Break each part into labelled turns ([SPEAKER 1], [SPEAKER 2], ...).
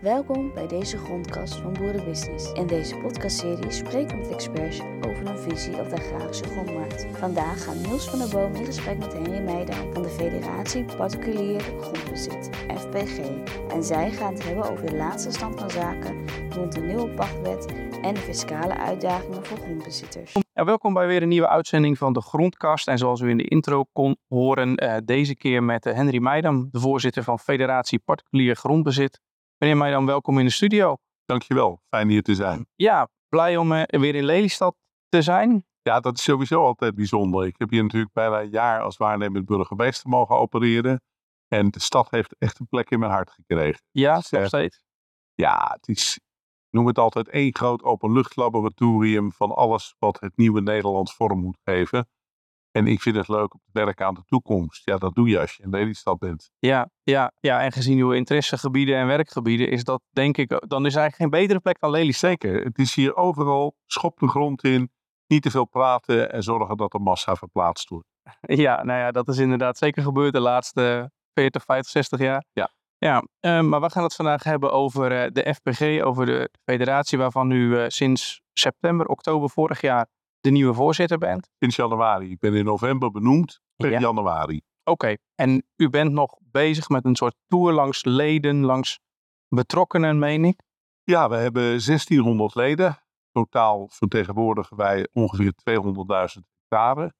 [SPEAKER 1] Welkom bij deze grondkast van Boerenbusiness. In deze podcastserie spreken we met experts over hun visie op de agrarische grondmarkt. Vandaag gaat Niels van der Boom in gesprek met Henry Meijdan van de Federatie Particulier Grondbezit, FPG. En zij gaan het hebben over de laatste stand van zaken rond de nieuwe pachtwet en fiscale uitdagingen voor grondbezitters.
[SPEAKER 2] Welkom bij weer een nieuwe uitzending van de Grondkast. En zoals u in de intro kon horen, uh, deze keer met uh, Henry Meijdan, de voorzitter van Federatie Particulier Grondbezit. Meneer Meijdan, welkom in de studio.
[SPEAKER 3] Dankjewel, fijn hier te zijn.
[SPEAKER 2] Ja, blij om uh, weer in Lelystad te zijn.
[SPEAKER 3] Ja, dat is sowieso altijd bijzonder. Ik heb hier natuurlijk bijna een jaar als waarnemend burgemeester mogen opereren. En de stad heeft echt een plek in mijn hart gekregen.
[SPEAKER 2] Ja, dus, nog steeds?
[SPEAKER 3] Ja, het is, ik noem het altijd één groot openluchtlaboratorium van alles wat het nieuwe Nederland vorm moet geven. En ik vind het leuk om te werken aan de toekomst. Ja, dat doe je als je in Lelystad bent.
[SPEAKER 2] Ja, ja, ja, en gezien uw interessegebieden en werkgebieden is dat denk ik, dan is eigenlijk geen betere plek dan Lelystad.
[SPEAKER 3] Zeker, het is hier overal, schop de grond in, niet te veel praten en zorgen dat de massa verplaatst wordt.
[SPEAKER 2] Ja, nou ja, dat is inderdaad zeker gebeurd de laatste 40, 50, 60 jaar.
[SPEAKER 3] Ja.
[SPEAKER 2] Ja, uh, maar we gaan het vandaag hebben over uh, de FPG, over de federatie waarvan u uh, sinds september, oktober vorig jaar de nieuwe voorzitter bent.
[SPEAKER 3] Sinds januari. Ik ben in november benoemd per ja. januari.
[SPEAKER 2] Oké, okay. en u bent nog bezig met een soort tour langs leden, langs betrokkenen, meen ik?
[SPEAKER 3] Ja, we hebben 1600 leden. Totaal vertegenwoordigen wij ongeveer 200.000 hectare.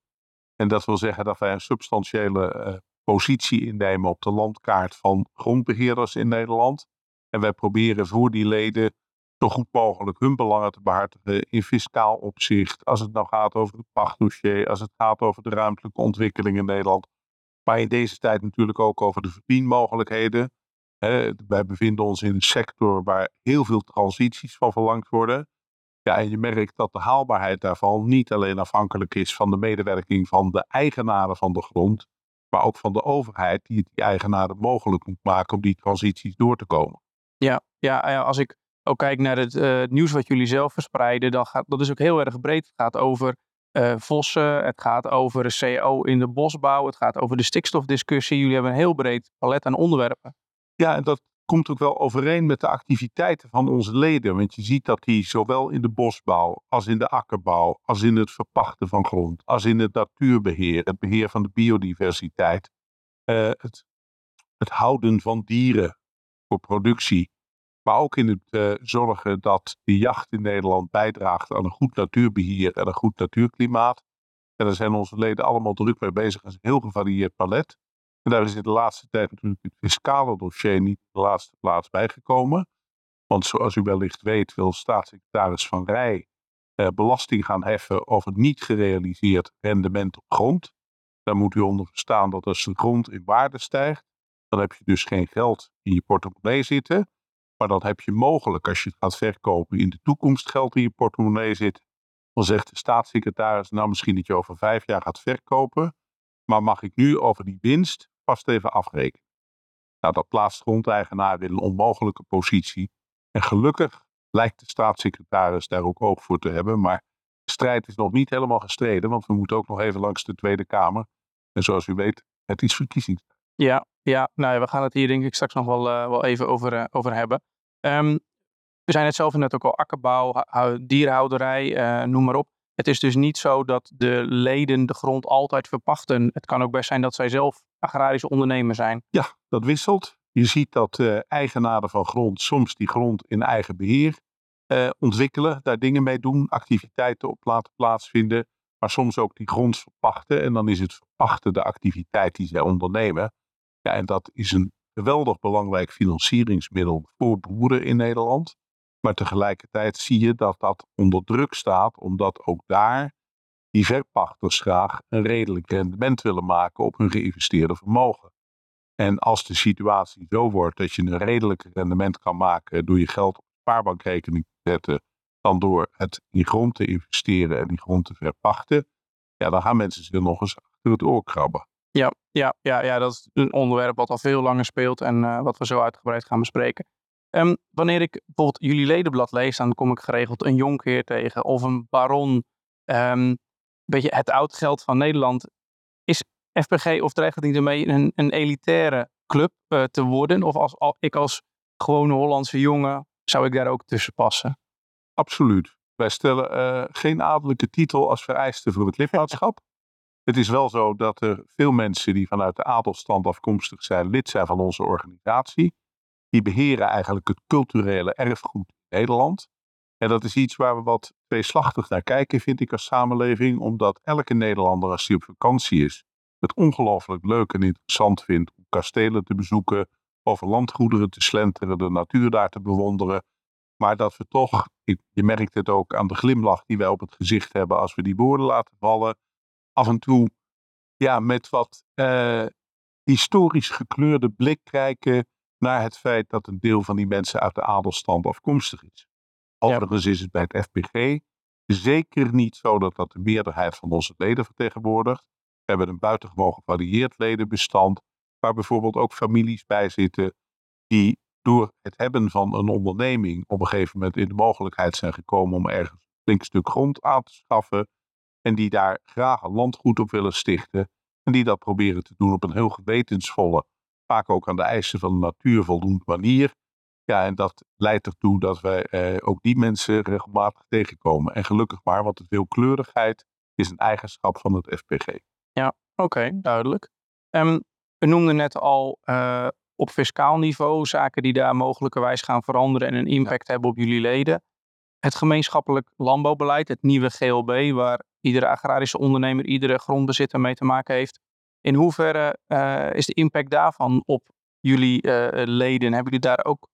[SPEAKER 3] En dat wil zeggen dat wij een substantiële positie innemen op de landkaart van grondbeheerders in Nederland. En wij proberen voor die leden zo goed mogelijk hun belangen te behartigen in fiscaal opzicht. Als het nou gaat over het pachtdossier, als het gaat over de ruimtelijke ontwikkeling in Nederland. Maar in deze tijd natuurlijk ook over de verdienmogelijkheden. He, wij bevinden ons in een sector waar heel veel transities van verlangd worden. Ja, en je merkt dat de haalbaarheid daarvan niet alleen afhankelijk is van de medewerking van de eigenaren van de grond, maar ook van de overheid die het die eigenaren mogelijk moet maken om die transities door te komen.
[SPEAKER 2] Ja, ja als ik ook kijk naar het uh, nieuws wat jullie zelf verspreiden, dan gaat dat is ook heel erg breed. Het gaat over uh, vossen, het gaat over CO in de bosbouw, het gaat over de stikstofdiscussie. Jullie hebben een heel breed palet aan onderwerpen.
[SPEAKER 3] Ja, en dat komt ook wel overeen met de activiteiten van onze leden. Want je ziet dat die zowel in de bosbouw, als in de akkerbouw, als in het verpachten van grond, als in het natuurbeheer, het beheer van de biodiversiteit, uh, het, het houden van dieren voor productie, maar ook in het uh, zorgen dat de jacht in Nederland bijdraagt aan een goed natuurbeheer en een goed natuurklimaat. En daar zijn onze leden allemaal druk mee bezig. Het is een heel gevarieerd palet. En daar is in de laatste tijd natuurlijk het fiscale dossier niet in de laatste plaats bijgekomen. Want zoals u wellicht weet wil staatssecretaris Van Rij eh, belasting gaan heffen over niet gerealiseerd rendement op grond. Daar moet u onder verstaan dat als de grond in waarde stijgt, dan heb je dus geen geld in je portemonnee zitten. Maar dan heb je mogelijk, als je het gaat verkopen, in de toekomst geld in je portemonnee zitten. Dan zegt de staatssecretaris, nou misschien dat je over vijf jaar gaat verkopen. Maar mag ik nu over die winst vast even afrekenen? Nou, dat plaatst grondeigenaar in een onmogelijke positie. En gelukkig lijkt de staatssecretaris daar ook oog voor te hebben. Maar de strijd is nog niet helemaal gestreden, want we moeten ook nog even langs de Tweede Kamer. En zoals u weet, het is verkiezingstijd.
[SPEAKER 2] Ja, ja nou ja, we gaan het hier denk ik straks nog wel, uh, wel even over, uh, over hebben. Um, we zijn het zelf net ook al akkerbouw, dierhouderij, uh, noem maar op. Het is dus niet zo dat de leden de grond altijd verpachten. Het kan ook best zijn dat zij zelf agrarische ondernemer zijn.
[SPEAKER 3] Ja, dat wisselt. Je ziet dat uh, eigenaren van grond soms die grond in eigen beheer uh, ontwikkelen, daar dingen mee doen, activiteiten op laten plaatsvinden, maar soms ook die grond verpachten. En dan is het verpachten de activiteit die zij ondernemen. Ja, en dat is een geweldig belangrijk financieringsmiddel voor boeren in Nederland. Maar tegelijkertijd zie je dat dat onder druk staat, omdat ook daar die verpachters graag een redelijk rendement willen maken op hun geïnvesteerde vermogen. En als de situatie zo wordt dat je een redelijk rendement kan maken door je geld op een spaarbankrekening te zetten, dan door het in grond te investeren en die grond te verpachten, ja, dan gaan mensen zich nog eens achter het oor krabben.
[SPEAKER 2] Ja, ja, ja, ja, dat is een onderwerp wat al veel langer speelt en uh, wat we zo uitgebreid gaan bespreken. Um, wanneer ik bijvoorbeeld jullie ledenblad lees, dan kom ik geregeld een jonkheer tegen of een baron. Um, beetje het oud geld van Nederland. Is FPG of dreigt het niet ermee een, een elitaire club uh, te worden? Of als al, ik als gewone Hollandse jongen, zou ik daar ook tussen passen?
[SPEAKER 3] Absoluut. Wij stellen uh, geen adellijke titel als vereiste voor het lidmaatschap. Het is wel zo dat er veel mensen die vanuit de adelstand afkomstig zijn, lid zijn van onze organisatie. Die beheren eigenlijk het culturele erfgoed in Nederland. En dat is iets waar we wat tweeslachtig naar kijken, vind ik als samenleving, omdat elke Nederlander, als hij op vakantie is, het ongelooflijk leuk en interessant vindt om kastelen te bezoeken, over landgoederen te slenteren, de natuur daar te bewonderen. Maar dat we toch, je merkt het ook aan de glimlach die wij op het gezicht hebben als we die woorden laten vallen, af en toe ja, met wat uh, historisch gekleurde blik kijken naar het feit dat een deel van die mensen uit de adelstand afkomstig is. Overigens is het bij het FPG zeker niet zo dat dat de meerderheid van onze leden vertegenwoordigt. We hebben een buitengewoon gevarieerd ledenbestand, waar bijvoorbeeld ook families bij zitten die door het hebben van een onderneming op een gegeven moment in de mogelijkheid zijn gekomen om ergens een flink stuk grond aan te schaffen en die daar graag een landgoed op willen stichten en die dat proberen te doen op een heel gewetensvolle, vaak ook aan de eisen van de natuur voldoende manier. Ja, en dat leidt ertoe dat wij eh, ook die mensen regelmatig tegenkomen. En gelukkig maar, want de veelkleurigheid is een eigenschap van het FPG.
[SPEAKER 2] Ja, oké, duidelijk. Um, we noemden net al uh, op fiscaal niveau zaken die daar mogelijkerwijs gaan veranderen en een impact hebben op jullie leden. Het gemeenschappelijk landbouwbeleid, het nieuwe GLB, waar iedere agrarische ondernemer, iedere grondbezitter mee te maken heeft. In hoeverre uh, is de impact daarvan op jullie uh, leden? Hebben jullie daar ook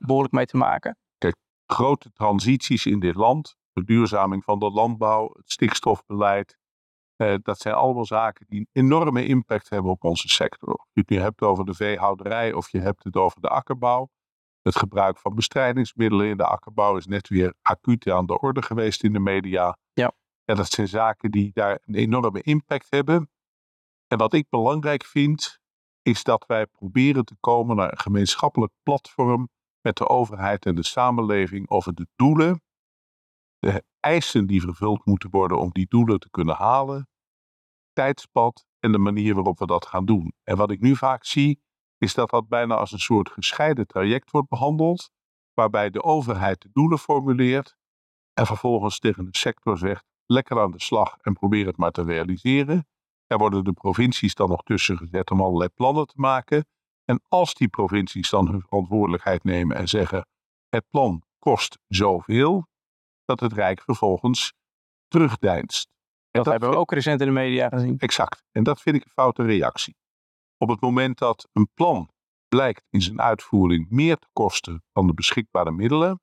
[SPEAKER 2] behoorlijk mee te maken?
[SPEAKER 3] Kijk, grote transities in dit land, verduurzaming van de landbouw, het stikstofbeleid, uh, dat zijn allemaal zaken die een enorme impact hebben op onze sector. Of je het hebt over de veehouderij of je hebt het over de akkerbouw. Het gebruik van bestrijdingsmiddelen in de akkerbouw is net weer acuut aan de orde geweest in de media.
[SPEAKER 2] Ja.
[SPEAKER 3] Ja, dat zijn zaken die daar een enorme impact hebben. En wat ik belangrijk vind, is dat wij proberen te komen naar een gemeenschappelijk platform met de overheid en de samenleving over de doelen, de eisen die vervuld moeten worden om die doelen te kunnen halen, tijdspad en de manier waarop we dat gaan doen. En wat ik nu vaak zie, is dat dat bijna als een soort gescheiden traject wordt behandeld, waarbij de overheid de doelen formuleert en vervolgens tegen de sector zegt: lekker aan de slag en probeer het maar te realiseren. Er worden de provincies dan nog tussen gezet om allerlei plannen te maken. En als die provincies dan hun verantwoordelijkheid nemen en zeggen: het plan kost zoveel, dat het Rijk vervolgens terugdeinst.
[SPEAKER 2] Dat, dat, hebben we ook recent in de media gezien.
[SPEAKER 3] Exact. En dat vind ik een foute reactie. Op het moment dat een plan blijkt in zijn uitvoering meer te kosten dan de beschikbare middelen,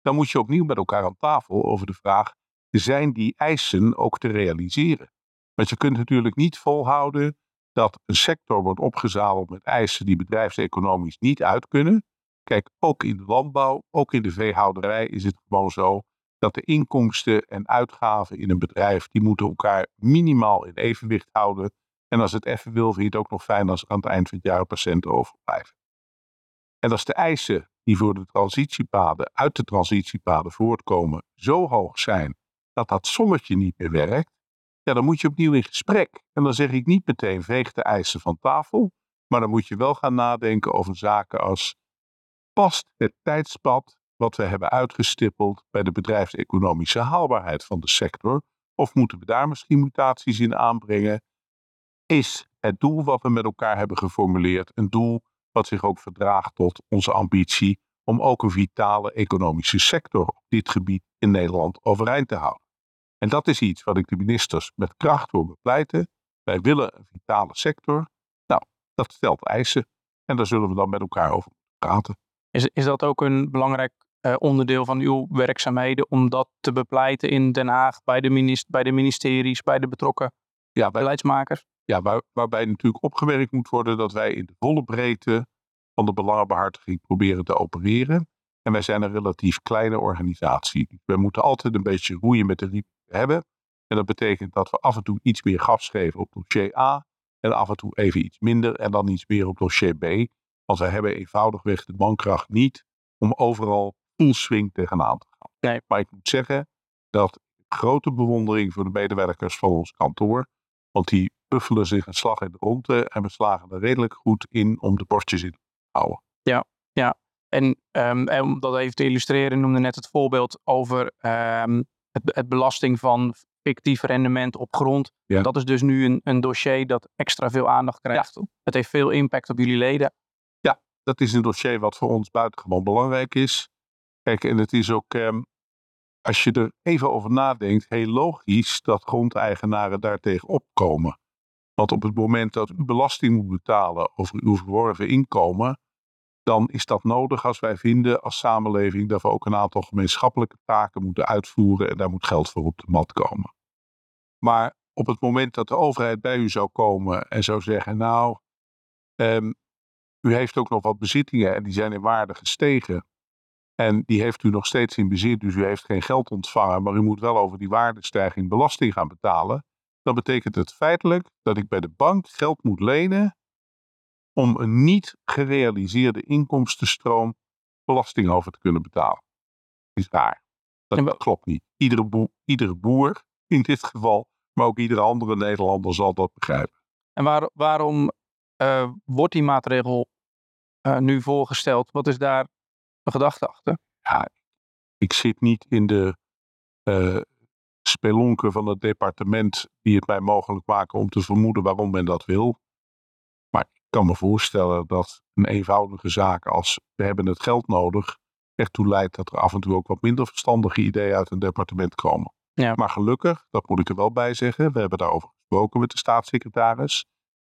[SPEAKER 3] dan moet je opnieuw met elkaar aan tafel over de vraag: zijn die eisen ook te realiseren? Want je kunt natuurlijk niet volhouden dat een sector wordt opgezadeld met eisen die bedrijfseconomisch niet uit kunnen. Kijk, ook in de landbouw, ook in de veehouderij is het gewoon zo dat de inkomsten en uitgaven in een bedrijf, die moeten elkaar minimaal in evenwicht houden. En als het even wil, vind je het ook nog fijn als aan het eind van het jaar patiënten overblijven. En als de eisen die voor de transitiepaden, uit de transitiepaden voortkomen, zo hoog zijn dat dat sommetje niet meer werkt, ja, dan moet je opnieuw in gesprek. En dan zeg ik niet meteen veeg de eisen van tafel, maar dan moet je wel gaan nadenken over zaken als past het tijdspad wat we hebben uitgestippeld bij de bedrijfseconomische haalbaarheid van de sector? Of moeten we daar misschien mutaties in aanbrengen? Is het doel wat we met elkaar hebben geformuleerd een doel wat zich ook verdraagt tot onze ambitie om ook een vitale economische sector op dit gebied in Nederland overeind te houden? En dat is iets wat ik de ministers met kracht wil bepleiten. Wij willen een vitale sector. Nou, dat stelt eisen. En daar zullen we dan met elkaar over praten.
[SPEAKER 2] Is, is dat ook een belangrijk uh, onderdeel van uw werkzaamheden om dat te bepleiten in Den Haag, bij de, minist bij de ministeries, bij de betrokken ja, beleidsmakers?
[SPEAKER 3] Ja, waar, waarbij natuurlijk opgewerkt moet worden dat wij in de volle breedte van de belangenbehartiging proberen te opereren. En wij zijn een relatief kleine organisatie. We moeten altijd een beetje roeien met de riem hebben. En dat betekent dat we af en toe iets meer gas geven op dossier A. En af en toe even iets minder en dan iets meer op dossier B. Want wij hebben eenvoudigweg de mankracht niet om overal full swing tegenaan te gaan.
[SPEAKER 2] Nee.
[SPEAKER 3] Maar ik moet zeggen dat grote bewondering voor de medewerkers van ons kantoor. Want die buffelen zich een slag in de ronde en we slagen er redelijk goed in om de bordjes in te houden.
[SPEAKER 2] Ja, ja. En, um, en om dat even te illustreren, noemde net het voorbeeld over um, het, het, belasting van fictief rendement op grond.
[SPEAKER 3] Ja.
[SPEAKER 2] Dat is dus nu een, een dossier dat extra veel aandacht krijgt.
[SPEAKER 3] Ja.
[SPEAKER 2] Het heeft veel impact op jullie leden.
[SPEAKER 3] Ja, dat is een dossier wat voor ons buitengewoon belangrijk is. Kijk, en het is ook, um, als je er even over nadenkt, heel logisch dat grondeigenaren daartegen opkomen. Want op het moment dat u belasting moet betalen over uw verworven inkomen, dan is dat nodig als wij vinden als samenleving dat we ook een aantal gemeenschappelijke taken moeten uitvoeren en daar moet geld voor op de mat komen. Maar op het moment dat de overheid bij u zou komen en zou zeggen, nou, um, u heeft ook nog wat bezittingen en die zijn in waarde gestegen. En die heeft u nog steeds in bezit, dus u heeft geen geld ontvangen, maar u moet wel over die waardestijging belasting gaan betalen. Dan betekent het feitelijk dat ik bij de bank geld moet lenen om een niet gerealiseerde inkomstenstroom belasting over te kunnen betalen. Dat is raar. Dat, klopt niet. Iedere, boer, iedere boer in dit geval, maar ook iedere andere Nederlander zal dat begrijpen.
[SPEAKER 2] En waar, waarom uh, wordt die maatregel uh, nu voorgesteld? Wat is daar de gedachte achter?
[SPEAKER 3] Ja, ik zit niet in de uh, spelonken van het departement die het mij mogelijk maken om te vermoeden waarom men dat wil. Maar ik kan me voorstellen dat een eenvoudige zaak als we hebben het geld nodig ertoe leidt dat er af en toe ook wat minder verstandige ideeën uit een departement komen.
[SPEAKER 2] Ja.
[SPEAKER 3] Maar gelukkig, dat moet ik er wel bij zeggen, we hebben daarover gesproken met de staatssecretaris.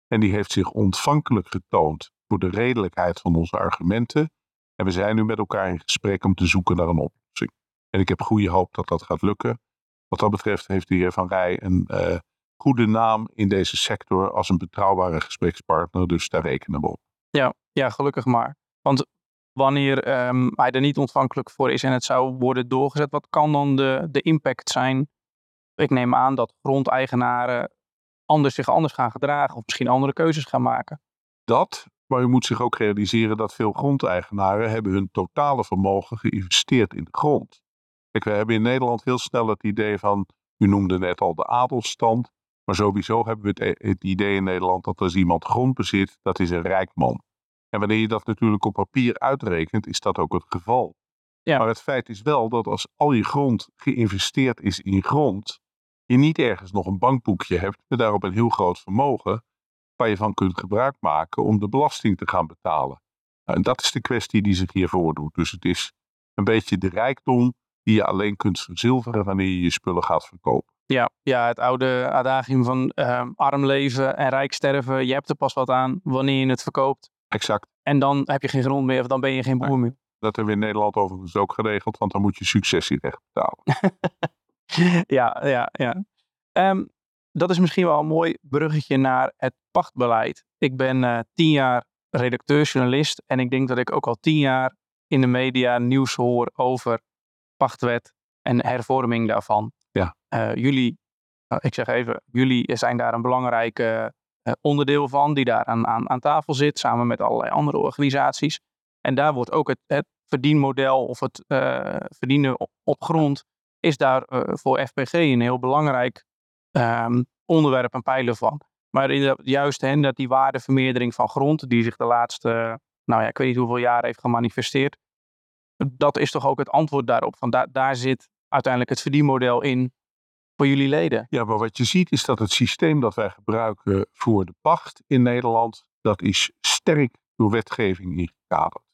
[SPEAKER 3] En die heeft zich ontvankelijk getoond voor de redelijkheid van onze argumenten. En we zijn nu met elkaar in gesprek om te zoeken naar een oplossing. En ik heb goede hoop dat dat gaat lukken. Wat dat betreft heeft de heer Van Rij een uh, goede naam in deze sector als een betrouwbare gesprekspartner. Dus daar rekenen we op.
[SPEAKER 2] Ja, ja gelukkig maar. Want wanneer um, hij er niet ontvankelijk voor is en het zou worden doorgezet, wat kan dan de, de impact zijn? Ik neem aan dat grondeigenaren anders zich anders gaan gedragen of misschien andere keuzes gaan maken.
[SPEAKER 3] Dat, maar u moet zich ook realiseren dat veel grondeigenaren hebben hun totale vermogen geïnvesteerd in de grond. Kijk, we hebben in Nederland heel snel het idee van, u noemde net al de adelstand, maar sowieso hebben we het, het idee in Nederland dat als iemand grond bezit, dat is een rijk man. En wanneer je dat natuurlijk op papier uitrekent, is dat ook het geval.
[SPEAKER 2] Ja.
[SPEAKER 3] Maar het feit is wel dat als al je grond geïnvesteerd is in grond, je niet ergens nog een bankboekje hebt met daarop een heel groot vermogen, waar je van kunt gebruik maken om de belasting te gaan betalen. Nou, en dat is de kwestie die zich hier voordoet. Dus het is een beetje de rijkdom die je alleen kunt verzilveren wanneer je je spullen gaat verkopen.
[SPEAKER 2] Ja, ja het oude adagium van uh, arm leven en rijk sterven. Je hebt er pas wat aan wanneer je het verkoopt.
[SPEAKER 3] Exact.
[SPEAKER 2] En dan heb je geen grond meer of dan ben je geen boer meer.
[SPEAKER 3] Dat hebben we in Nederland overigens ook geregeld, want dan moet je successierecht betalen.
[SPEAKER 2] ja, ja, ja. Um, dat is misschien wel een mooi bruggetje naar het pachtbeleid. Ik ben uh, tien jaar redacteur-journalist en ik denk dat ik ook al tien jaar in de media nieuws hoor over pachtwet en hervorming daarvan.
[SPEAKER 3] Ja.
[SPEAKER 2] Uh, jullie, uh, ik zeg even, jullie zijn daar een belangrijk uh, onderdeel van, die daar aan, aan, aan, tafel zit, samen met allerlei andere organisaties. En daar wordt ook het, het verdienmodel of het verdienen op, op, grond, is daar voor FPG een heel belangrijk um, onderwerp en pijler van. Maar juist hè, dat die waardevermeerdering van grond, die zich de laatste, nou ja, ik weet niet hoeveel jaren heeft gemanifesteerd, dat is toch ook het antwoord daarop. Van da daar zit uiteindelijk het verdienmodel in voor jullie leden.
[SPEAKER 3] Ja, maar wat je ziet is dat het systeem dat wij gebruiken voor de pacht in Nederland, dat is sterk door wetgeving ingekaderd.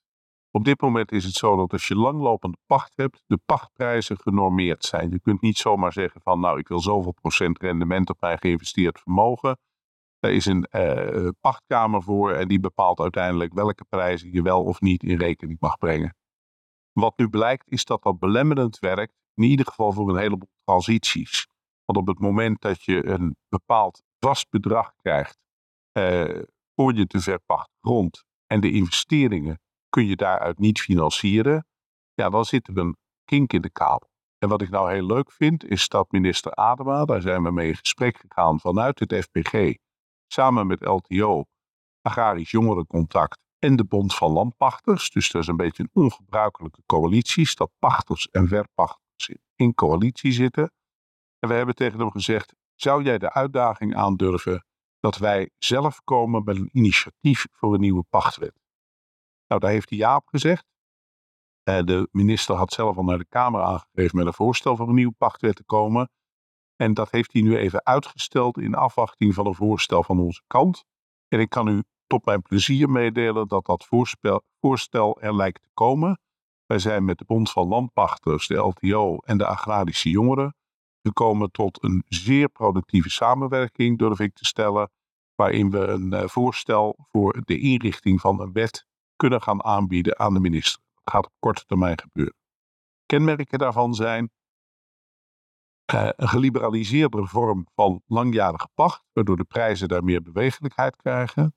[SPEAKER 3] Op dit moment is het zo dat als je langlopende pacht hebt, de pachtprijzen genormeerd zijn. Je kunt niet zomaar zeggen van nou ik wil zoveel procent rendement op mijn geïnvesteerd vermogen. Er is een uh, pachtkamer voor en die bepaalt uiteindelijk welke prijzen je wel of niet in rekening mag brengen. Wat nu blijkt is dat dat belemmerend werkt, in ieder geval voor een heleboel transities. Want op het moment dat je een bepaald vast bedrag krijgt uh, voor je te verpacht grond en de investeringen kun je daaruit niet financieren, ja, dan zit er een kink in de kabel. En wat ik nou heel leuk vind, is dat minister Adema, daar zijn we mee in gesprek gegaan vanuit het FPG, samen met LTO, Agrarisch Jongerencontact en de Bond van Landpachters. Dus dat is een beetje een ongebruikelijke coalitie, dat pachters en verpachters in coalitie zitten. En we hebben tegen hem gezegd, zou jij de uitdaging aandurven dat wij zelf komen met een initiatief voor een nieuwe pachtwet? Nou, daar heeft hij ja op gezegd. Uh, de minister had zelf al naar de Kamer aangegeven met een voorstel voor een nieuwe pachtwet te komen. En dat heeft hij nu even uitgesteld in afwachting van een voorstel van onze kant. En ik kan u tot mijn plezier meedelen dat dat voorstel er lijkt te komen. Wij zijn met de Bond van Landpachters, de LTO en de Agrarische Jongeren gekomen tot een zeer productieve samenwerking, durf ik te stellen, waarin we een uh, voorstel voor de inrichting van een wet kunnen gaan aanbieden aan de minister. Dat gaat op korte termijn gebeuren. Kenmerken daarvan zijn uh, een geliberaliseerde vorm van langjarige pacht, waardoor de prijzen daar meer bewegelijkheid krijgen.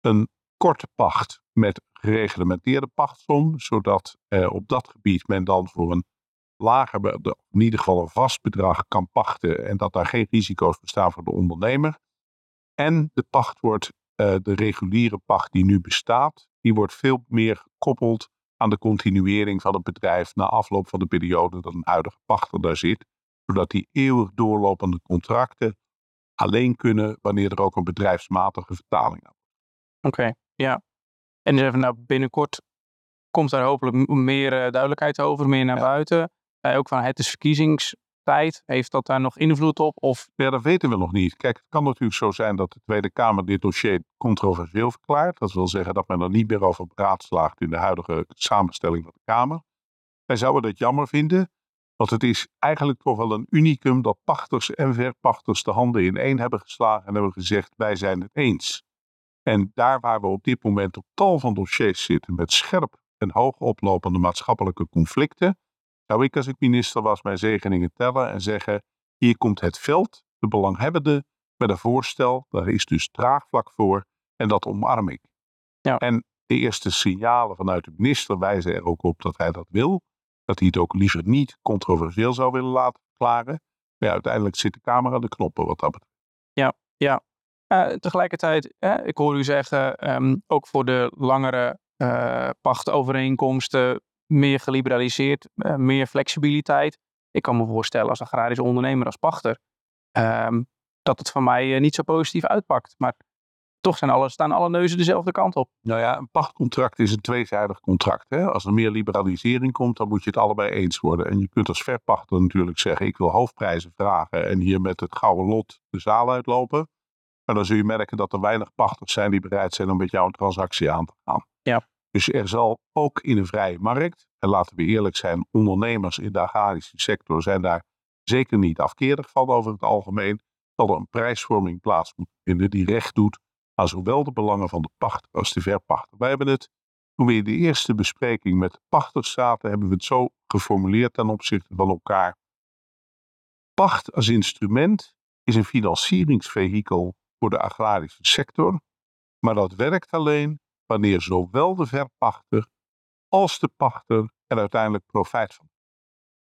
[SPEAKER 3] Een korte pacht met gereglementeerde pachtsom, zodat uh, op dat gebied men dan voor een lager, in ieder geval een vast bedrag kan pachten en dat daar geen risico's bestaan voor de ondernemer. En de pacht wordt, uh, de reguliere pacht die nu bestaat, die wordt veel meer gekoppeld aan de continuering van het bedrijf na afloop van de periode dat een huidige pachter daar zit, zodat die eeuwig doorlopende contracten alleen kunnen wanneer er ook een bedrijfsmatige vertaling aan
[SPEAKER 2] Oké, ja. En dus even nou binnenkort komt daar hopelijk meer uh, duidelijkheid over, meer naar ja. buiten. Uh, ook van het is verkiezingstijd. Heeft dat daar nog invloed op? Of...
[SPEAKER 3] Ja, dat weten we nog niet. Kijk, het kan natuurlijk zo zijn dat de Tweede Kamer dit dossier controversieel verklaart. Dat wil zeggen dat men er niet meer over beraadslaagt in de huidige samenstelling van de Kamer. Wij zouden dat jammer vinden, want het is eigenlijk toch wel een unicum dat pachters en verpachters de handen in één hebben geslagen en hebben gezegd: wij zijn het eens. En daar waar we op dit moment op tal van dossiers zitten met scherp en hoog oplopende maatschappelijke conflicten, zou ik als ik minister was mijn zegeningen tellen en zeggen: hier komt het veld, de belanghebbenden, met een voorstel, daar is dus draagvlak voor en dat omarm ik. Ja. En de eerste signalen vanuit de minister wijzen er ook op dat hij dat wil, dat hij het ook liever niet controversieel zou willen laten verklaren. Maar ja, uiteindelijk zit de Kamer aan de knoppen wat dat betreft.
[SPEAKER 2] Ja, ja. Uh, tegelijkertijd, eh, ik hoor u zeggen, um, ook voor de langere uh, pachtovereenkomsten meer geliberaliseerd, uh, meer flexibiliteit. Ik kan me voorstellen als agrarische ondernemer, als pachter, um, dat het van mij niet zo positief uitpakt. Maar toch zijn staan alle neuzen dezelfde kant op.
[SPEAKER 3] Nou ja, een pachtcontract is een tweezijdig contract. Hè? Als er meer liberalisering komt, dan moet je het allebei eens worden. En je kunt als verpachter natuurlijk zeggen, ik wil hoofdprijzen vragen en hier met het gouden lot de zaal uitlopen. Maar dan zul je merken dat er weinig pachters zijn die bereid zijn om met jou een transactie aan te gaan.
[SPEAKER 2] Ja.
[SPEAKER 3] Dus er zal ook in een vrije markt, en laten we eerlijk zijn, ondernemers in de agrarische sector zijn daar zeker niet afkerig van over het algemeen, zal er een prijsvorming plaats moeten vinden die recht doet aan zowel de belangen van de pachter als de verpachter. Wij hebben het, toen we in de eerste bespreking met de pachters zaten, hebben we het zo geformuleerd ten opzichte van elkaar. Pacht als instrument is een financieringsvehikel voor de agrarische sector, maar dat werkt alleen wanneer zowel de verpachter als de pachter er uiteindelijk profijt van.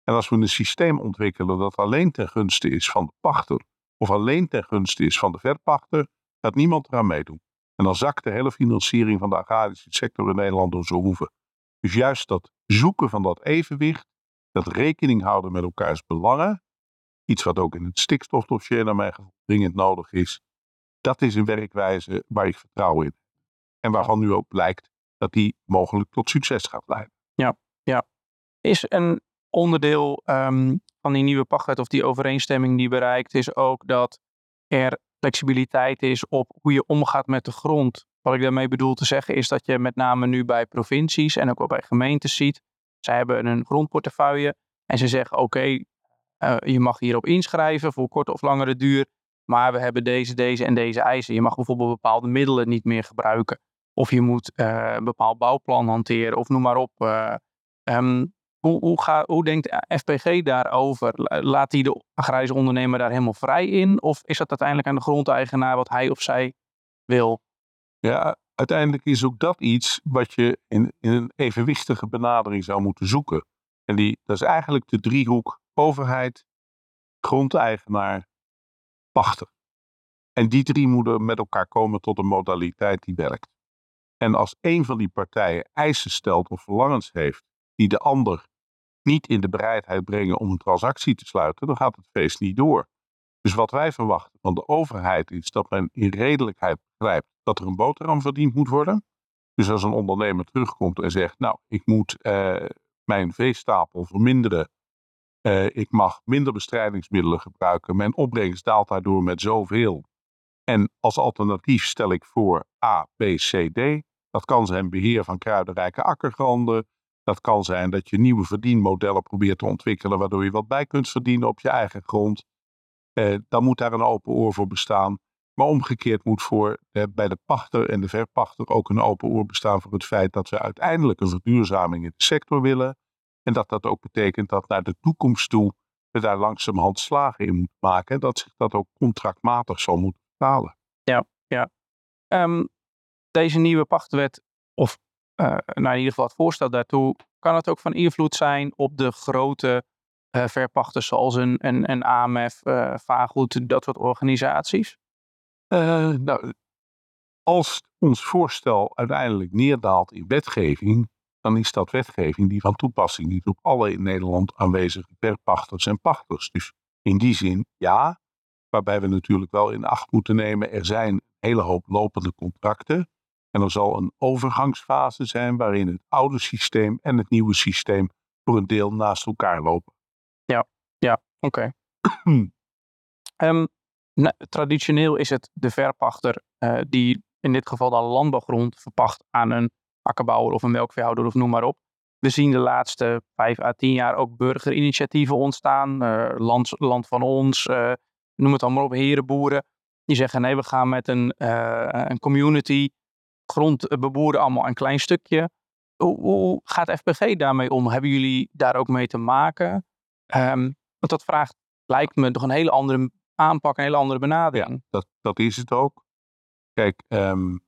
[SPEAKER 3] En als we een systeem ontwikkelen dat alleen ten gunste is van de pachter of alleen ten gunste is van de verpachter, gaat niemand eraan meedoen. En dan zakt de hele financiering van de agrarische sector in Nederland door zijn hoeven. Dus juist dat zoeken van dat evenwicht, dat rekening houden met elkaars belangen, iets wat ook in het stikstofdossier naar mijn gevoel dringend nodig is, dat is een werkwijze waar ik vertrouwen in. En waarvan nu ook blijkt dat die mogelijk tot succes gaat leiden.
[SPEAKER 2] Ja, ja. Is een onderdeel um, van die nieuwe pachtwet of die overeenstemming die bereikt is ook dat er flexibiliteit is op hoe je omgaat met de grond. Wat ik daarmee bedoel te zeggen is dat je met name nu bij provincies en ook wel bij gemeentes ziet, zij hebben een grondportefeuille en ze zeggen oké, uh, je mag hierop inschrijven voor korte of langere duur, maar we hebben deze, deze en deze eisen. Je mag bijvoorbeeld bepaalde middelen niet meer gebruiken. Of je moet uh, een bepaald bouwplan hanteren of noem maar op. Uh, um, hoe, hoe, ga, hoe denkt FPG daarover? Laat die de agrarische ondernemer daar helemaal vrij in? Of is dat uiteindelijk aan de grondeigenaar wat hij of zij wil?
[SPEAKER 3] Ja, uiteindelijk is ook dat iets wat je in, in een evenwichtige benadering zou moeten zoeken. En die, dat is eigenlijk de driehoek overheid, grondeigenaar, pachter. En die drie moeten met elkaar komen tot een modaliteit die werkt. En als een van die partijen eisen stelt of verlangens heeft die de ander niet in de bereidheid brengen om een transactie te sluiten, dan gaat het feest niet door. Dus wat wij verwachten van de overheid is dat men in redelijkheid begrijpt dat er een boterham verdiend moet worden. Dus als een ondernemer terugkomt en zegt, nou, ik moet eh, mijn veestapel verminderen. Eh, ik mag minder bestrijdingsmiddelen gebruiken. Mijn opbrengst daalt daardoor met zoveel. En als alternatief stel ik voor A, B, C, D. Dat kan zijn beheer van kruidenrijke akkergranden. Dat kan zijn dat je nieuwe verdienmodellen probeert te ontwikkelen, waardoor je wat bij kunt verdienen op je eigen grond. Eh, dan moet daar een open oor voor bestaan. Maar omgekeerd moet voor eh, bij de pachter en de verpachter ook een open oor bestaan voor het feit dat we uiteindelijk een verduurzaming in de sector willen. En dat dat ook betekent dat naar de toekomst toe we daar langzamerhand slagen in moeten maken. En dat zich dat ook contractmatig zal moeten betalen.
[SPEAKER 2] Ja, ja. Ehm, deze nieuwe pachtwet, of uh, nou in ieder geval het voorstel daartoe, kan het ook van invloed zijn op de grote uh, verpachters zoals een, een, een AMF, uh, Vaaggoed, dat soort organisaties?
[SPEAKER 3] nou, als ons voorstel uiteindelijk neerdaalt in wetgeving, dan is dat wetgeving die van toepassing is op alle in Nederland aanwezige verpachters en pachters. Dus in die zin ja, waarbij we natuurlijk wel in acht moeten nemen, er zijn een hele hoop lopende contracten. En er zal een overgangsfase zijn waarin het oude systeem en het nieuwe systeem voor een deel naast elkaar lopen.
[SPEAKER 2] Ja, ja, oké. Okay. um, nou, traditioneel is het de verpachter uh, die in dit geval dan landbouwgrond verpacht aan een akkerbouwer of een melkveehouder of noem maar op. We zien de laatste vijf à tien jaar ook burgerinitiatieven ontstaan. Uh, land, land van ons, uh, noem het allemaal op, herenboeren. Die zeggen nee, we gaan met een, een community grond beboeren allemaal een klein stukje. Hoe, hoe, gaat FPG daarmee om? Hebben jullie daar ook mee te maken? Um, want dat vraagt, lijkt me, toch een hele andere aanpak, een hele andere benadering.
[SPEAKER 3] Ja, dat, dat is het ook. Kijk, um,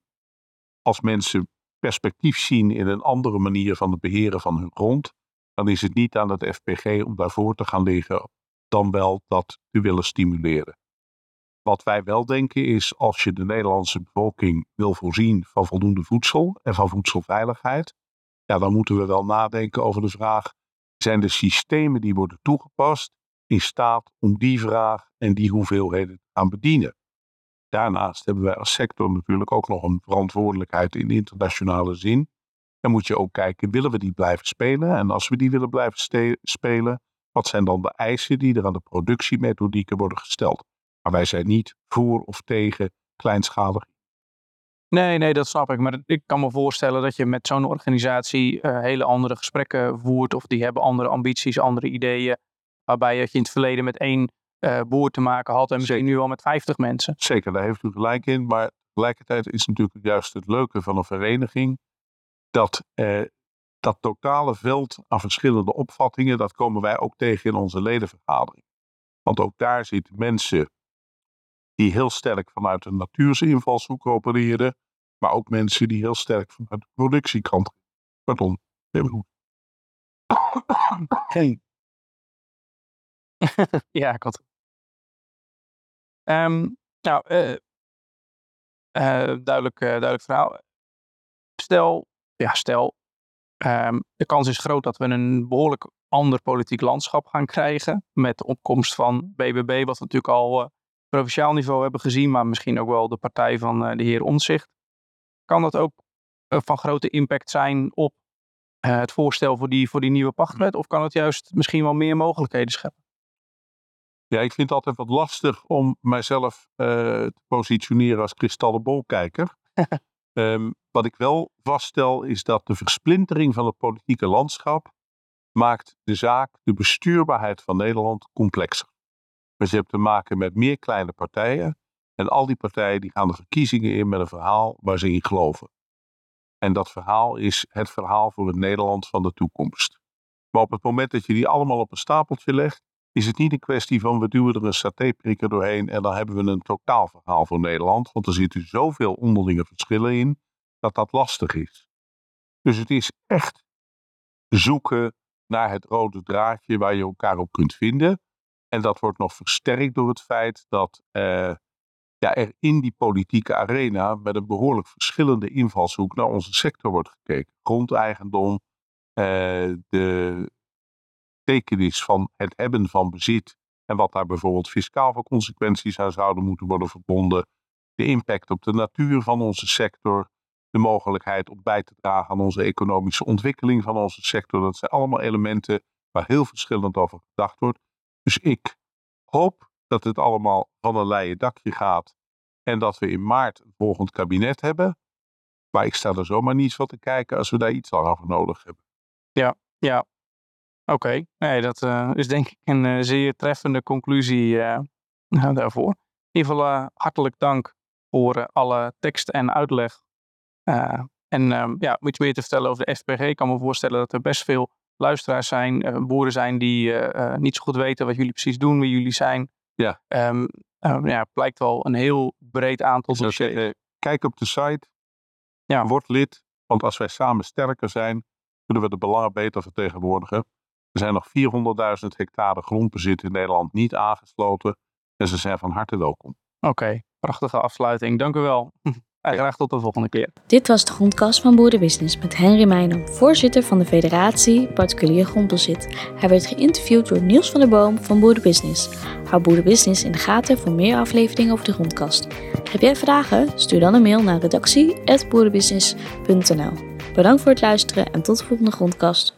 [SPEAKER 3] als mensen perspectief zien in een andere manier van het beheren van hun grond, dan is het niet aan het FPG om daarvoor te gaan liggen, dan wel dat te willen stimuleren. Wat wij wel denken is, als je de Nederlandse bevolking wil voorzien van voldoende voedsel en van voedselveiligheid, ja, dan moeten we wel nadenken over de vraag, zijn de systemen die worden toegepast in staat om die vraag en die hoeveelheden te gaan bedienen? Daarnaast hebben wij als sector natuurlijk ook nog een verantwoordelijkheid in internationale zin. Dan moet je ook kijken, willen we die blijven spelen? En als we die willen blijven spelen, wat zijn dan de eisen die er aan de productiemethodieken worden gesteld? Maar wij zijn niet voor of tegen kleinschalig.
[SPEAKER 2] Nee, nee, dat snap ik. Maar ik kan me voorstellen dat je met zo'n organisatie uh, hele andere gesprekken voert. Of die hebben andere ambities, andere ideeën. Waarbij je in het verleden met één uh, boer te maken had en misschien Zeker. nu al met 50 mensen.
[SPEAKER 3] Zeker, daar heeft u gelijk in. Maar tegelijkertijd is natuurlijk juist het leuke van een vereniging. Dat uh, dat totale veld aan verschillende opvattingen, dat komen wij ook tegen in onze ledenvergadering. Want ook daar zitten mensen die heel sterk vanuit een natuurse invalshoek opereren, maar ook mensen die heel sterk vanuit de productiekant. Pardon, even goed.
[SPEAKER 2] Geen. ja, had. Um, nou, uh, duidelijk, uh, duidelijk verhaal. Stel, ja, stel, um, de kans is groot dat we een behoorlijk ander politiek landschap gaan krijgen. Met de opkomst van BBB, wat natuurlijk al provinciaal niveau hebben gezien, maar misschien ook wel de partij van de heer Omzicht. Kan dat ook van grote impact zijn op het voorstel voor die, voor die nieuwe pachtwet? Of kan het juist misschien wel meer mogelijkheden scheppen?
[SPEAKER 3] Ja, ik vind het altijd wat lastig om mijzelf te positioneren als kristallenbolkijker. um, wat ik wel vaststel is dat de versplintering van het politieke landschap maakt de zaak, de bestuurbaarheid van Nederland complexer. Maar je hebt te maken met meer kleine partijen. En al die partijen die gaan de verkiezingen in met een verhaal waar ze in geloven. En dat verhaal is het verhaal voor het Nederland van de toekomst. Maar op het moment dat je die allemaal op een stapeltje legt, is het niet een kwestie van we duwen er een satéprikker doorheen en dan hebben we een totaalverhaal voor Nederland. Want er zitten zoveel onderlinge verschillen in dat dat lastig is. Dus het is echt zoeken naar het rode draadje waar je elkaar op kunt vinden. En dat wordt nog versterkt door het feit dat uh, ja, er in die politieke arena met een behoorlijk verschillende invalshoek naar onze sector wordt gekeken. Grondeigendom, uh, de tekenis van het hebben van bezit en wat daar bijvoorbeeld fiscaal voor consequenties aan zouden moeten worden verbonden. De impact op de natuur van onze sector, de mogelijkheid om bij te dragen aan onze economische ontwikkeling van onze sector. Dat zijn allemaal elementen waar heel verschillend over gedacht wordt. Dus ik hoop dat het allemaal van een leien dakje gaat en dat we in maart een volgend kabinet hebben. Maar ik sta er zomaar niet van te kijken als we daar iets langer voor nodig hebben.
[SPEAKER 2] Ja, ja. Oké, nee, dat uh, is denk ik een uh, zeer treffende conclusie uh, daarvoor. In ieder geval hartelijk dank voor alle tekst en uitleg. en ehm, ja, om iets meer te vertellen over de FPG, ik kan me voorstellen dat er best veel luisteraars zijn, boeren zijn die niet zo goed weten wat jullie precies doen, wie jullie zijn.
[SPEAKER 3] Ja.
[SPEAKER 2] Um, ja, blijkt wel een heel breed aantal
[SPEAKER 3] dossiers. kijk op de site, ja. word lid, want als wij samen sterker zijn, kunnen we de belangen beter vertegenwoordigen. Er zijn nog 400.000 hectare grondbezit in Nederland niet aangesloten en ze zijn van harte welkom.
[SPEAKER 2] Oké, prachtige afsluiting. Dank u wel. En graag tot de volgende keer.
[SPEAKER 1] Dit was de grondkast van Boerenbusiness met Henry Meijnam, voorzitter van de Federatie Particulier Grondbezit. Hij werd geïnterviewd door Niels van der Boom van Boerenbusiness. Hou Boerenbusiness in de gaten voor meer afleveringen over de grondkast. Heb jij vragen? Stuur dan een mail naar redactie.boerenbusiness.nl Bedankt voor het luisteren en tot de volgende grondkast.